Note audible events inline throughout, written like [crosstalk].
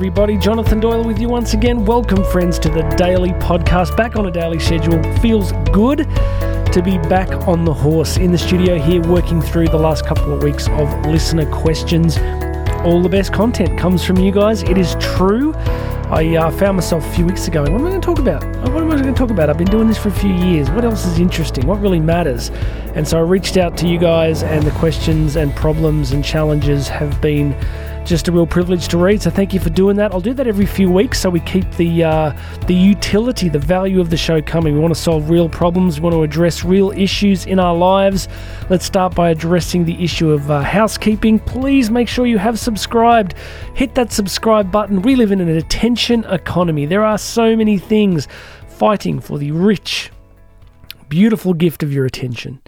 everybody. Jonathan Doyle with you once again. Welcome, friends, to the daily podcast. Back on a daily schedule. Feels good to be back on the horse in the studio here, working through the last couple of weeks of listener questions. All the best content comes from you guys. It is true. I uh, found myself a few weeks ago. What am I going to talk about? What am I going to talk about? I've been doing this for a few years. What else is interesting? What really matters? And so I reached out to you guys, and the questions and problems and challenges have been just a real privilege to read. So thank you for doing that. I'll do that every few weeks so we keep the uh, the utility, the value of the show coming. We want to solve real problems. We want to address real issues in our lives. Let's start by addressing the issue of uh, housekeeping. Please make sure you have subscribed. Hit that subscribe button. We live in an attention economy. There are so many things fighting for the rich, beautiful gift of your attention.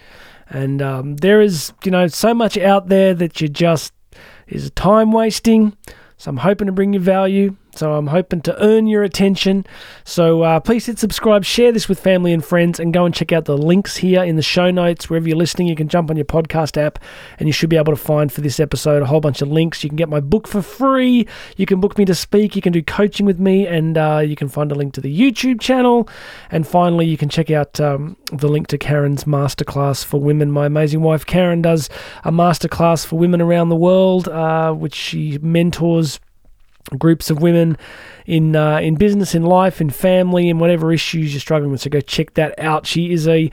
And um, there is, you know, so much out there that you just is time wasting. So I'm hoping to bring you value. So I'm hoping to earn your attention. So uh, please hit subscribe, share this with family and friends, and go and check out the links here in the show notes. Wherever you're listening, you can jump on your podcast app and you should be able to find for this episode a whole bunch of links. You can get my book for free. You can book me to speak. You can do coaching with me, and uh, you can find a link to the YouTube channel. And finally, you can check out um, the link to Karen's masterclass for women. My amazing wife, Karen, does a masterclass for women around the world, uh, which she mentors groups of women in uh, in business, in life, in family, in whatever issues you're struggling with. So go check that out. She is a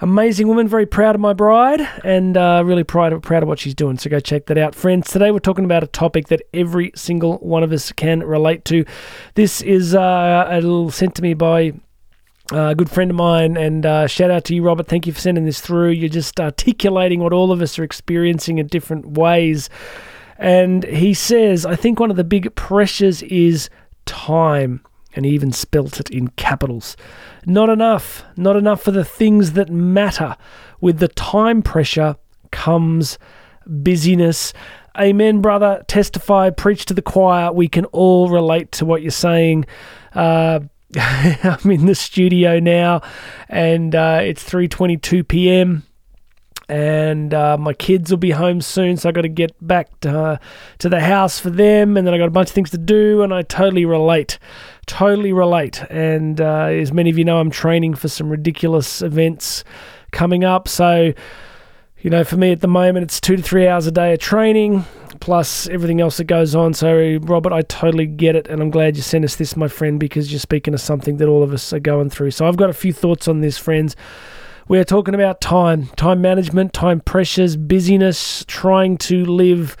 amazing woman. Very proud of my bride, and uh, really proud of, proud of what she's doing. So go check that out, friends. Today we're talking about a topic that every single one of us can relate to. This is uh, a little sent to me by. Uh, a good friend of mine, and uh, shout out to you, Robert. Thank you for sending this through. You're just articulating what all of us are experiencing in different ways. And he says, I think one of the big pressures is time. And he even spelt it in capitals. Not enough. Not enough for the things that matter. With the time pressure comes busyness. Amen, brother. Testify, preach to the choir. We can all relate to what you're saying. Uh, [laughs] I'm in the studio now, and uh, it's 3:22 p.m and uh, my kids will be home soon, so I got to get back to, uh, to the house for them, and then I got a bunch of things to do, and I totally relate, totally relate. And uh, as many of you know, I'm training for some ridiculous events coming up, so you know, for me at the moment, it's two to three hours a day of training plus everything else that goes on. So, Robert, I totally get it, and I'm glad you sent us this, my friend, because you're speaking of something that all of us are going through. So, I've got a few thoughts on this, friends. We're talking about time, time management, time pressures, busyness, trying to live,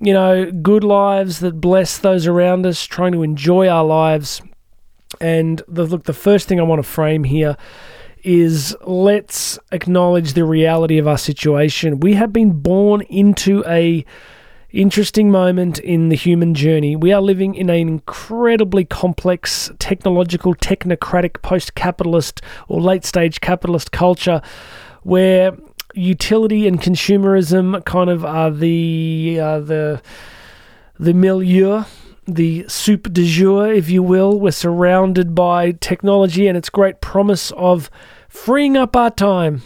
you know, good lives that bless those around us, trying to enjoy our lives. And the, look, the first thing I want to frame here is let's acknowledge the reality of our situation. We have been born into a interesting moment in the human journey. We are living in an incredibly complex, technological, technocratic, post capitalist or late stage capitalist culture where utility and consumerism kind of are the, uh, the, the milieu the soup de jour, if you will. We're surrounded by technology and its great promise of freeing up our time.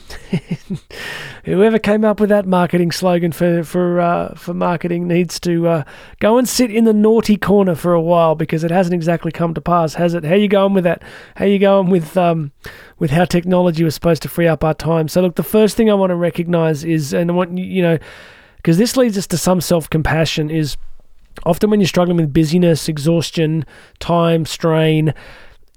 [laughs] Whoever came up with that marketing slogan for for uh, for marketing needs to uh, go and sit in the naughty corner for a while because it hasn't exactly come to pass, has it? How you going with that? How you going with um, with how technology was supposed to free up our time? So look, the first thing I want to recognize is, and I want you know, because this leads us to some self compassion is. Often, when you're struggling with busyness, exhaustion, time, strain,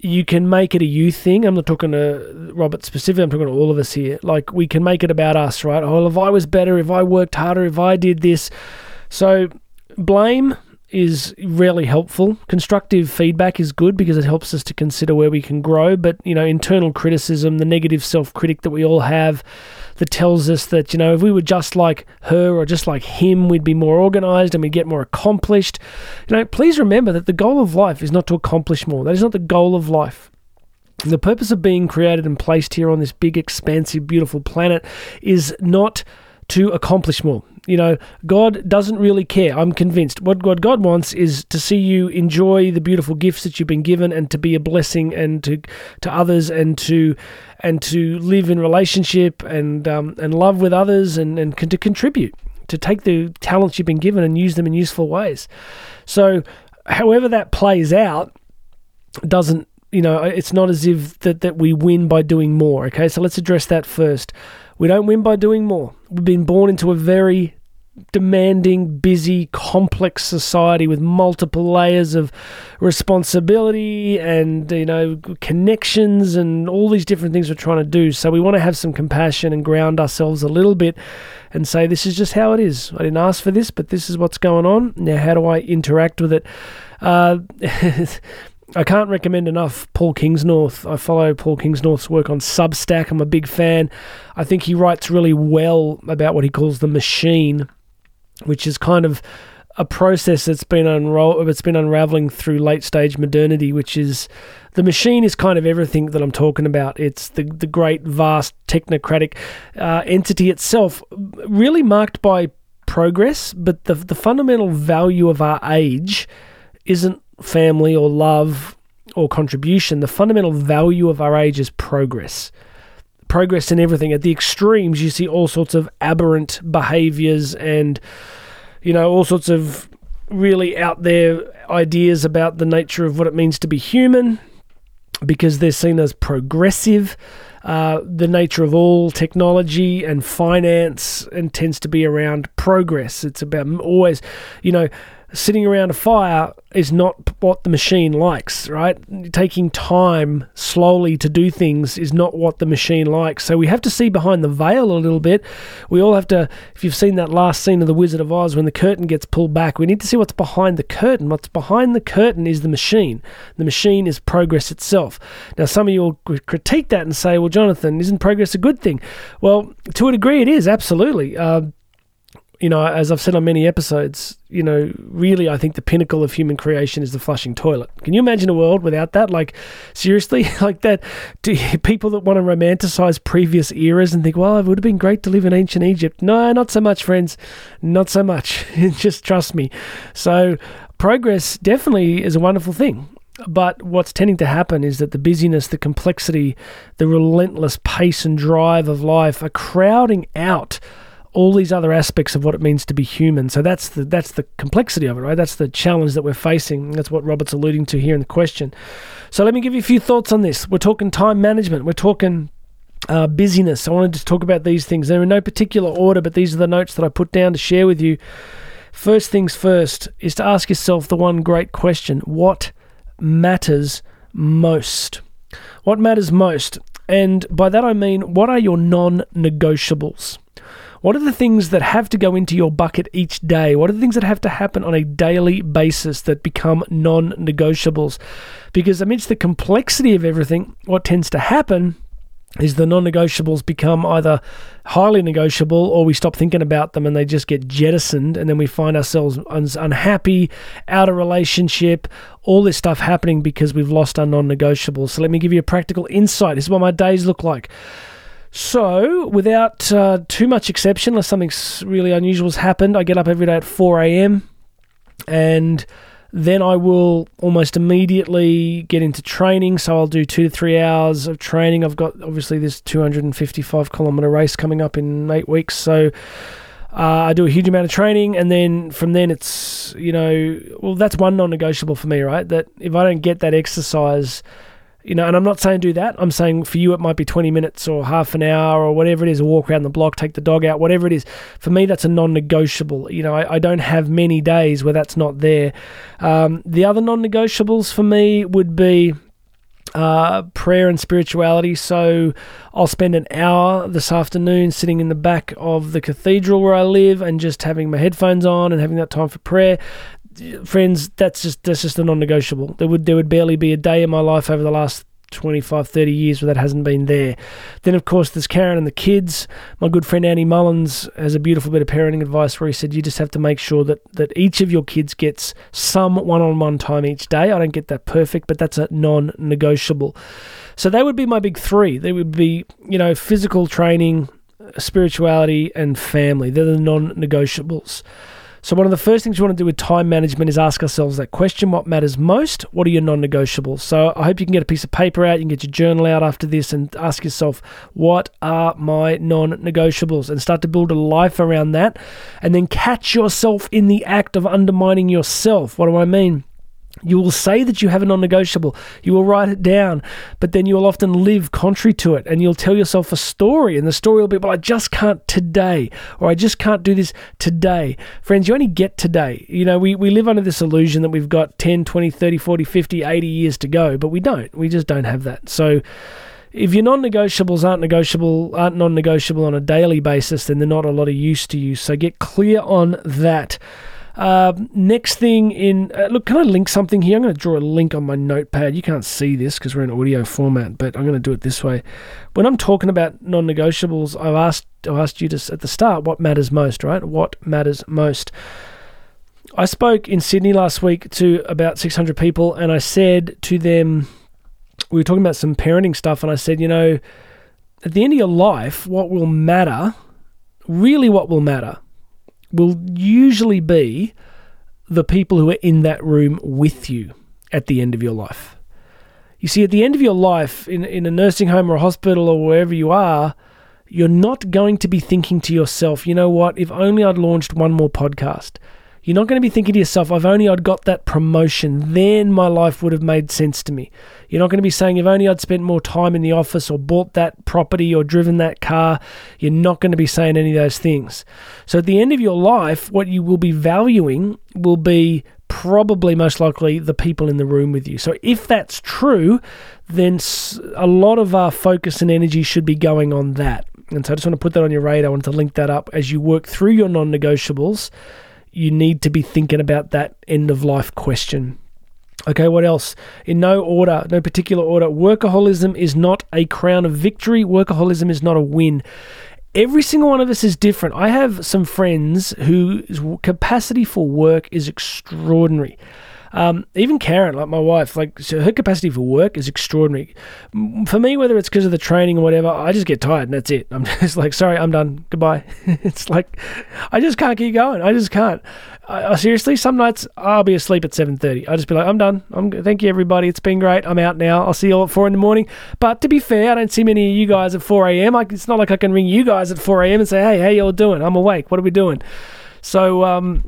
you can make it a you thing. I'm not talking to Robert specifically, I'm talking to all of us here. Like, we can make it about us, right? Oh, if I was better, if I worked harder, if I did this. So, blame is really helpful. Constructive feedback is good because it helps us to consider where we can grow. But, you know, internal criticism, the negative self critic that we all have, that tells us that, you know, if we were just like her or just like him, we'd be more organized and we'd get more accomplished. You know, please remember that the goal of life is not to accomplish more. That is not the goal of life. The purpose of being created and placed here on this big, expansive, beautiful planet is not to accomplish more. You know, God doesn't really care. I'm convinced. What, what God wants is to see you enjoy the beautiful gifts that you've been given and to be a blessing and to to others and to and to live in relationship and um, and love with others and, and to contribute to take the talents you've been given and use them in useful ways. So however that plays out doesn't you know it's not as if that, that we win by doing more okay so let's address that first we don't win by doing more we've been born into a very demanding, busy, complex society with multiple layers of responsibility and you know connections and all these different things we're trying to do. So we want to have some compassion and ground ourselves a little bit and say this is just how it is. I didn't ask for this, but this is what's going on. Now, how do I interact with it? Uh, [laughs] I can't recommend enough Paul Kingsnorth. I follow Paul Kingsnorth's work on Substack. I'm a big fan. I think he writes really well about what he calls the machine which is kind of a process that's been unroll it's been unraveling through late stage modernity, which is the machine is kind of everything that I'm talking about. It's the the great vast technocratic uh, entity itself, really marked by progress, but the the fundamental value of our age isn't family or love or contribution. The fundamental value of our age is progress progress in everything. At the extremes, you see all sorts of aberrant behaviors and, you know, all sorts of really out there ideas about the nature of what it means to be human because they're seen as progressive. Uh, the nature of all technology and finance and tends to be around progress. It's about always, you know, sitting around a fire is not what the machine likes, right? Taking time slowly to do things is not what the machine likes. So we have to see behind the veil a little bit. We all have to, if you've seen that last scene of The Wizard of Oz when the curtain gets pulled back, we need to see what's behind the curtain. What's behind the curtain is the machine. The machine is progress itself. Now, some of you will critique that and say, well, Jonathan, isn't progress a good thing? Well, to a degree, it is, absolutely. Uh, you know, as I've said on many episodes, you know, really, I think the pinnacle of human creation is the flushing toilet. Can you imagine a world without that? Like, seriously, [laughs] like that? Do people that want to romanticize previous eras and think, well, it would have been great to live in ancient Egypt? No, not so much, friends. Not so much. [laughs] Just trust me. So, progress definitely is a wonderful thing. But what's tending to happen is that the busyness, the complexity, the relentless pace and drive of life are crowding out all these other aspects of what it means to be human. So that's the that's the complexity of it, right? That's the challenge that we're facing. That's what Robert's alluding to here in the question. So let me give you a few thoughts on this. We're talking time management. We're talking uh, busyness. I wanted to talk about these things. They're in no particular order, but these are the notes that I put down to share with you. First things first is to ask yourself the one great question: What matters most? What matters most? And by that I mean, what are your non-negotiables? What are the things that have to go into your bucket each day? What are the things that have to happen on a daily basis that become non negotiables? Because amidst the complexity of everything, what tends to happen is the non negotiables become either highly negotiable or we stop thinking about them and they just get jettisoned and then we find ourselves unhappy, out of relationship, all this stuff happening because we've lost our non negotiables. So let me give you a practical insight. This is what my days look like. So, without uh, too much exception, unless something really unusual has happened, I get up every day at 4 a.m. and then I will almost immediately get into training. So, I'll do two to three hours of training. I've got obviously this 255 kilometer race coming up in eight weeks. So, uh, I do a huge amount of training, and then from then it's, you know, well, that's one non negotiable for me, right? That if I don't get that exercise, you know, and I'm not saying do that. I'm saying for you it might be 20 minutes or half an hour or whatever it is, a walk around the block, take the dog out, whatever it is. For me, that's a non-negotiable. You know, I, I don't have many days where that's not there. Um, the other non-negotiables for me would be uh, prayer and spirituality. So I'll spend an hour this afternoon sitting in the back of the cathedral where I live and just having my headphones on and having that time for prayer friends, that's just that's just a non-negotiable. There would there would barely be a day in my life over the last 25, 30 years where that hasn't been there. Then, of course, there's Karen and the kids. My good friend Annie Mullins has a beautiful bit of parenting advice where he said you just have to make sure that, that each of your kids gets some one on one time each day. I don't get that perfect, but that's a non negotiable. So, they would be my big three. They would be, you know, physical training, spirituality, and family. They're the non negotiables. So, one of the first things we want to do with time management is ask ourselves that question what matters most? What are your non negotiables? So, I hope you can get a piece of paper out, you can get your journal out after this and ask yourself, what are my non negotiables? And start to build a life around that. And then catch yourself in the act of undermining yourself. What do I mean? You will say that you have a non negotiable. You will write it down, but then you will often live contrary to it and you'll tell yourself a story, and the story will be, well, I just can't today, or I just can't do this today. Friends, you only get today. You know, we, we live under this illusion that we've got 10, 20, 30, 40, 50, 80 years to go, but we don't. We just don't have that. So, if your non-negotiables aren't negotiable, aren't non-negotiable on a daily basis, then they're not a lot of use to you. So get clear on that. Uh, next thing in uh, look, can I link something here? I'm going to draw a link on my notepad. You can't see this because we're in audio format, but I'm going to do it this way. When I'm talking about non-negotiables, I've asked I asked you to at the start what matters most, right? What matters most. I spoke in Sydney last week to about 600 people, and I said to them, we were talking about some parenting stuff, and I said, you know, at the end of your life, what will matter, really, what will matter will usually be the people who are in that room with you at the end of your life. You see, at the end of your life, in, in a nursing home or a hospital or wherever you are, you're not going to be thinking to yourself, you know what, if only I'd launched one more podcast. You're not going to be thinking to yourself, if only I'd got that promotion, then my life would have made sense to me. You're not going to be saying, if only I'd spent more time in the office or bought that property or driven that car. You're not going to be saying any of those things. So at the end of your life, what you will be valuing will be probably most likely the people in the room with you. So if that's true, then a lot of our focus and energy should be going on that. And so I just want to put that on your radar. I want to link that up as you work through your non negotiables you need to be thinking about that end of life question. Okay, what else? In no order, no particular order, workaholism is not a crown of victory. Workaholism is not a win. Every single one of us is different. I have some friends whose capacity for work is extraordinary. Um, even Karen, like my wife, like so her capacity for work is extraordinary. For me, whether it's because of the training or whatever, I just get tired and that's it. I'm [laughs] just like, sorry, I'm done. Goodbye. [laughs] it's like I just can't keep going. I just can't. I, I, seriously, some nights I'll be asleep at seven thirty. I just be like, I'm done. I'm thank you everybody. It's been great. I'm out now. I'll see you all at four in the morning. But to be fair, I don't see many of you guys at four a.m. it's not like I can ring you guys at four a.m. and say, hey, how y'all doing? I'm awake. What are we doing? So um,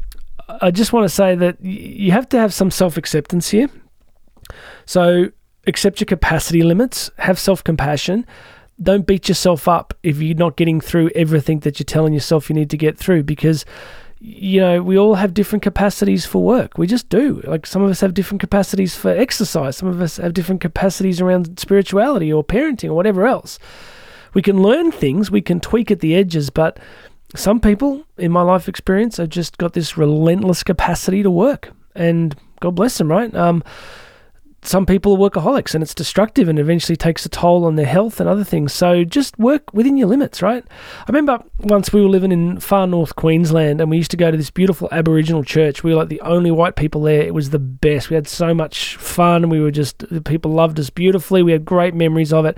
I just want to say that you have to have some self acceptance here. So accept your capacity limits, have self compassion. Don't beat yourself up if you're not getting through everything that you're telling yourself you need to get through because you know, we all have different capacities for work. We just do. Like some of us have different capacities for exercise, some of us have different capacities around spirituality or parenting or whatever else. We can learn things, we can tweak at the edges, but some people in my life experience have just got this relentless capacity to work, and God bless them, right? Um, some people are workaholics and it's destructive and eventually takes a toll on their health and other things. So just work within your limits, right? I remember once we were living in far north Queensland and we used to go to this beautiful Aboriginal church. We were like the only white people there. It was the best. We had so much fun. We were just, the people loved us beautifully. We had great memories of it.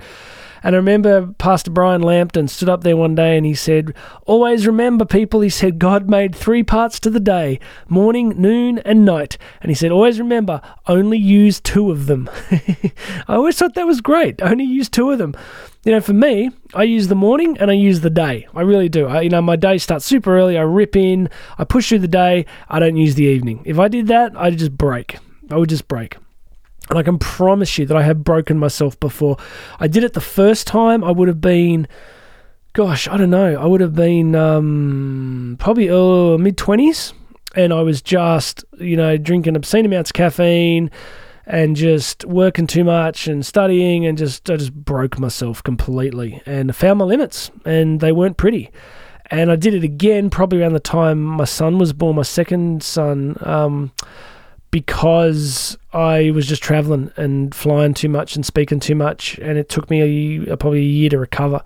And I remember Pastor Brian Lampton stood up there one day and he said, Always remember, people, he said, God made three parts to the day morning, noon, and night. And he said, Always remember, only use two of them. [laughs] I always thought that was great. Only use two of them. You know, for me, I use the morning and I use the day. I really do. I, you know, my day starts super early. I rip in, I push through the day. I don't use the evening. If I did that, I'd just break. I would just break. And I can promise you that I have broken myself before. I did it the first time, I would have been, gosh, I don't know, I would have been um, probably uh, mid 20s. And I was just, you know, drinking obscene amounts of caffeine and just working too much and studying and just, I just broke myself completely and found my limits and they weren't pretty. And I did it again probably around the time my son was born, my second son. Um, because I was just traveling and flying too much and speaking too much, and it took me a, probably a year to recover.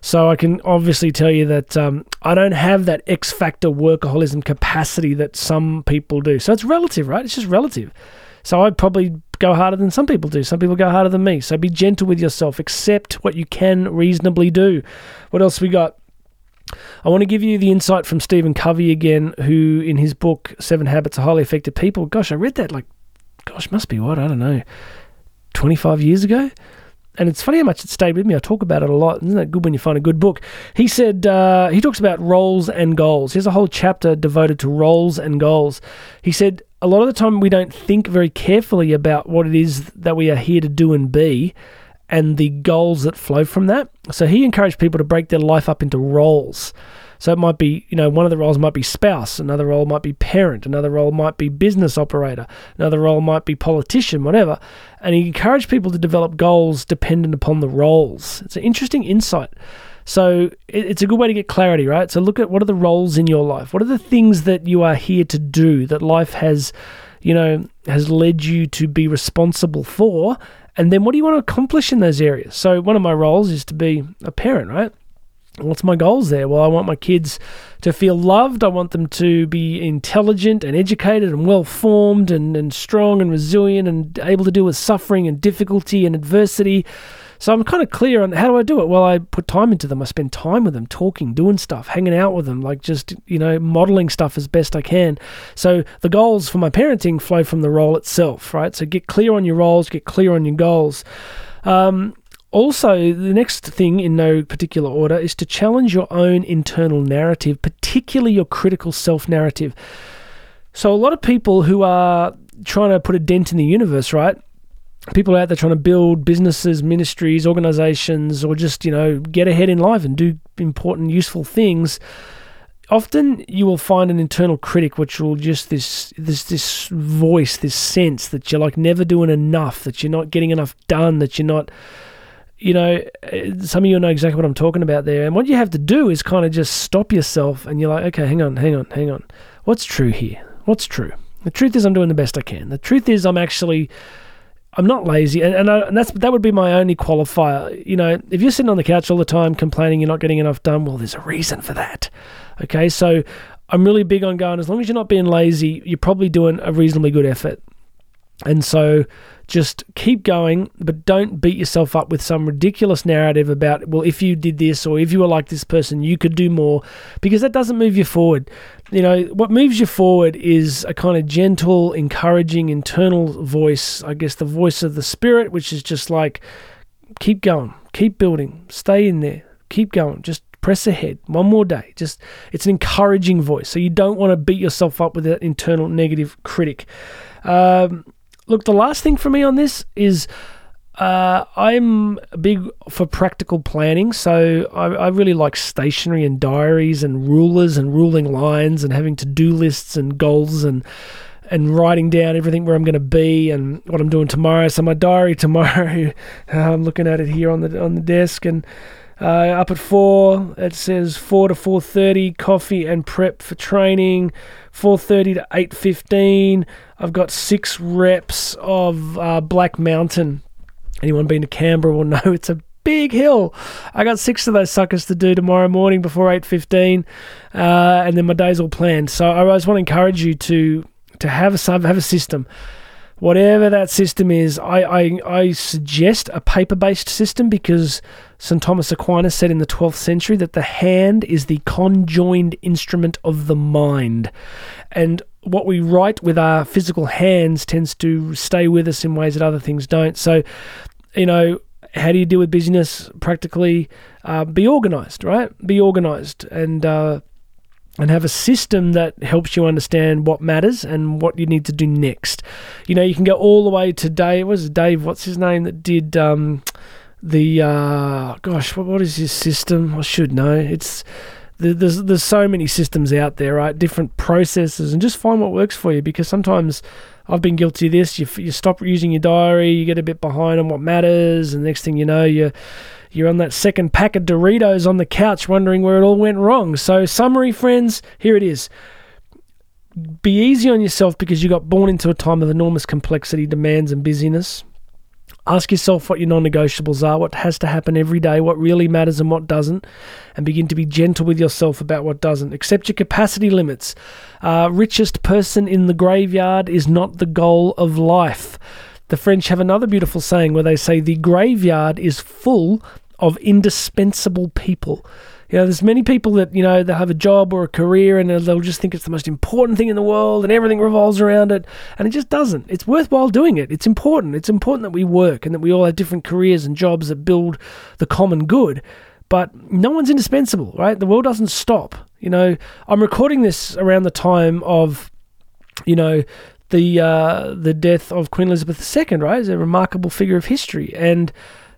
So I can obviously tell you that um, I don't have that X factor workaholism capacity that some people do. So it's relative, right? It's just relative. So I'd probably go harder than some people do. Some people go harder than me. So be gentle with yourself. Accept what you can reasonably do. What else we got? I want to give you the insight from Stephen Covey again, who in his book Seven Habits of Highly Effective People, gosh, I read that like, gosh, must be what I don't know, twenty five years ago. And it's funny how much it stayed with me. I talk about it a lot. Isn't that good when you find a good book? He said uh, he talks about roles and goals. He has a whole chapter devoted to roles and goals. He said a lot of the time we don't think very carefully about what it is that we are here to do and be and the goals that flow from that. So he encouraged people to break their life up into roles. So it might be, you know, one of the roles might be spouse, another role might be parent, another role might be business operator, another role might be politician, whatever. And he encouraged people to develop goals dependent upon the roles. It's an interesting insight. So it's a good way to get clarity, right? So look at what are the roles in your life? What are the things that you are here to do that life has, you know, has led you to be responsible for? And then what do you want to accomplish in those areas? So one of my roles is to be a parent, right? What's my goals there? Well, I want my kids to feel loved. I want them to be intelligent and educated and well formed and, and strong and resilient and able to deal with suffering and difficulty and adversity. So I'm kind of clear on how do I do it? Well, I put time into them. I spend time with them, talking, doing stuff, hanging out with them, like just, you know, modeling stuff as best I can. So the goals for my parenting flow from the role itself, right? So get clear on your roles, get clear on your goals. Um, also, the next thing in no particular order is to challenge your own internal narrative, particularly your critical self narrative. So, a lot of people who are trying to put a dent in the universe, right? People out there trying to build businesses, ministries, organizations, or just, you know, get ahead in life and do important, useful things. Often you will find an internal critic which will just this this this voice, this sense that you're like never doing enough, that you're not getting enough done, that you're not you know, some of you know exactly what I'm talking about there. And what you have to do is kind of just stop yourself and you're like, okay, hang on, hang on, hang on. What's true here? What's true? The truth is, I'm doing the best I can. The truth is, I'm actually, I'm not lazy, and and, I, and that's that would be my only qualifier. You know, if you're sitting on the couch all the time complaining you're not getting enough done, well, there's a reason for that. Okay, so I'm really big on going. As long as you're not being lazy, you're probably doing a reasonably good effort. And so just keep going, but don't beat yourself up with some ridiculous narrative about, well, if you did this or if you were like this person, you could do more, because that doesn't move you forward. You know, what moves you forward is a kind of gentle, encouraging internal voice, I guess the voice of the spirit, which is just like, keep going, keep building, stay in there, keep going, just press ahead one more day. Just it's an encouraging voice. So you don't want to beat yourself up with that internal negative critic. Um, look, the last thing for me on this is uh, I'm big for practical planning, so I, I, really like stationery and diaries and rulers and ruling lines and having to do lists and goals and and writing down everything where I'm going to be and what I'm doing tomorrow. So my diary tomorrow, [laughs] I'm looking at it here on the on the desk and. Uh, up at four, it says four to four thirty, coffee and prep for training. Four thirty to eight fifteen. I've got six reps of uh, Black Mountain. Anyone been to Canberra will [laughs] know it's a big hill. I got six of those suckers to do tomorrow morning before eight fifteen, uh, and then my day's all planned. So I just want to encourage you to to have a have a system whatever that system is, I, I, I suggest a paper based system because St. Thomas Aquinas said in the 12th century that the hand is the conjoined instrument of the mind. And what we write with our physical hands tends to stay with us in ways that other things don't. So, you know, how do you deal with busyness practically? Uh, be organized, right? Be organized. And, uh, and have a system that helps you understand what matters and what you need to do next. You know, you can go all the way to Dave. Was Dave? What's his name that did um, the? Uh, gosh, what, what is his system? I should know. It's there's there's so many systems out there, right? Different processes, and just find what works for you. Because sometimes I've been guilty of this. You you stop using your diary, you get a bit behind on what matters, and next thing you know, you're you're on that second pack of Doritos on the couch wondering where it all went wrong. So, summary, friends, here it is. Be easy on yourself because you got born into a time of enormous complexity, demands, and busyness. Ask yourself what your non negotiables are, what has to happen every day, what really matters and what doesn't, and begin to be gentle with yourself about what doesn't. Accept your capacity limits. Uh, richest person in the graveyard is not the goal of life. The French have another beautiful saying where they say the graveyard is full of indispensable people. You know, there's many people that, you know, they have a job or a career and they'll just think it's the most important thing in the world and everything revolves around it. And it just doesn't. It's worthwhile doing it. It's important. It's important that we work and that we all have different careers and jobs that build the common good. But no one's indispensable, right? The world doesn't stop. You know, I'm recording this around the time of, you know, the uh, the death of Queen Elizabeth II, right? Is a remarkable figure of history, and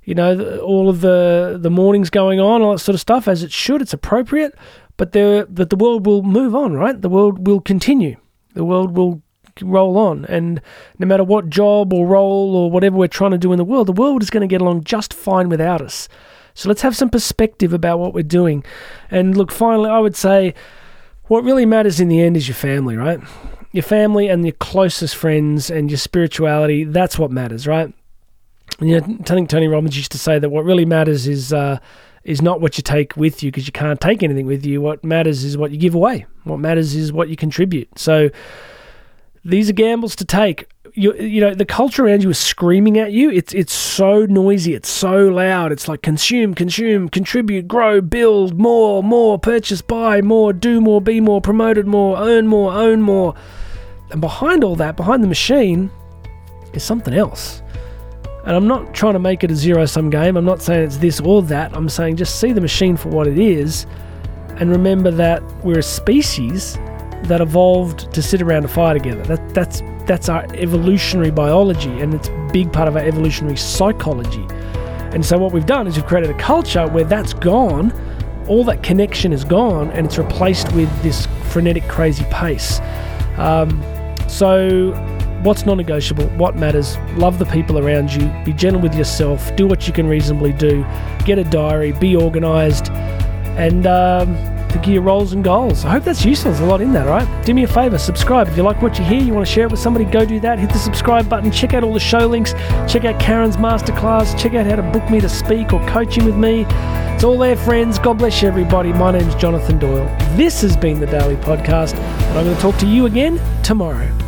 you know all of the the mournings going on, all that sort of stuff, as it should. It's appropriate, but the but the world will move on, right? The world will continue. The world will roll on, and no matter what job or role or whatever we're trying to do in the world, the world is going to get along just fine without us. So let's have some perspective about what we're doing. And look, finally, I would say what really matters in the end is your family, right? Your family and your closest friends and your spirituality, that's what matters, right? You know, I think Tony Robbins used to say that what really matters is uh, is not what you take with you because you can't take anything with you. What matters is what you give away. What matters is what you contribute. So these are gambles to take. You, you know the culture around you is screaming at you. It's it's so noisy. It's so loud. It's like consume, consume, contribute, grow, build more, more, purchase, buy more, do more, be more, promoted more, earn more, own more. And behind all that, behind the machine, is something else. And I'm not trying to make it a zero sum game. I'm not saying it's this or that. I'm saying just see the machine for what it is and remember that we're a species that evolved to sit around a fire together. That, that's that's our evolutionary biology, and it's a big part of our evolutionary psychology. And so what we've done is we've created a culture where that's gone, all that connection is gone, and it's replaced with this frenetic, crazy pace. Um, so what's non-negotiable? What matters? Love the people around you. Be gentle with yourself. Do what you can reasonably do. Get a diary. Be organised, and. Um, your roles and goals. I hope that's useful. There's a lot in that, all right? Do me a favor, subscribe. If you like what you hear, you want to share it with somebody, go do that. Hit the subscribe button. Check out all the show links. Check out Karen's masterclass. Check out how to book me to speak or coaching with me. It's all there, friends. God bless you, everybody. My name's Jonathan Doyle. This has been the Daily Podcast, and I'm going to talk to you again tomorrow.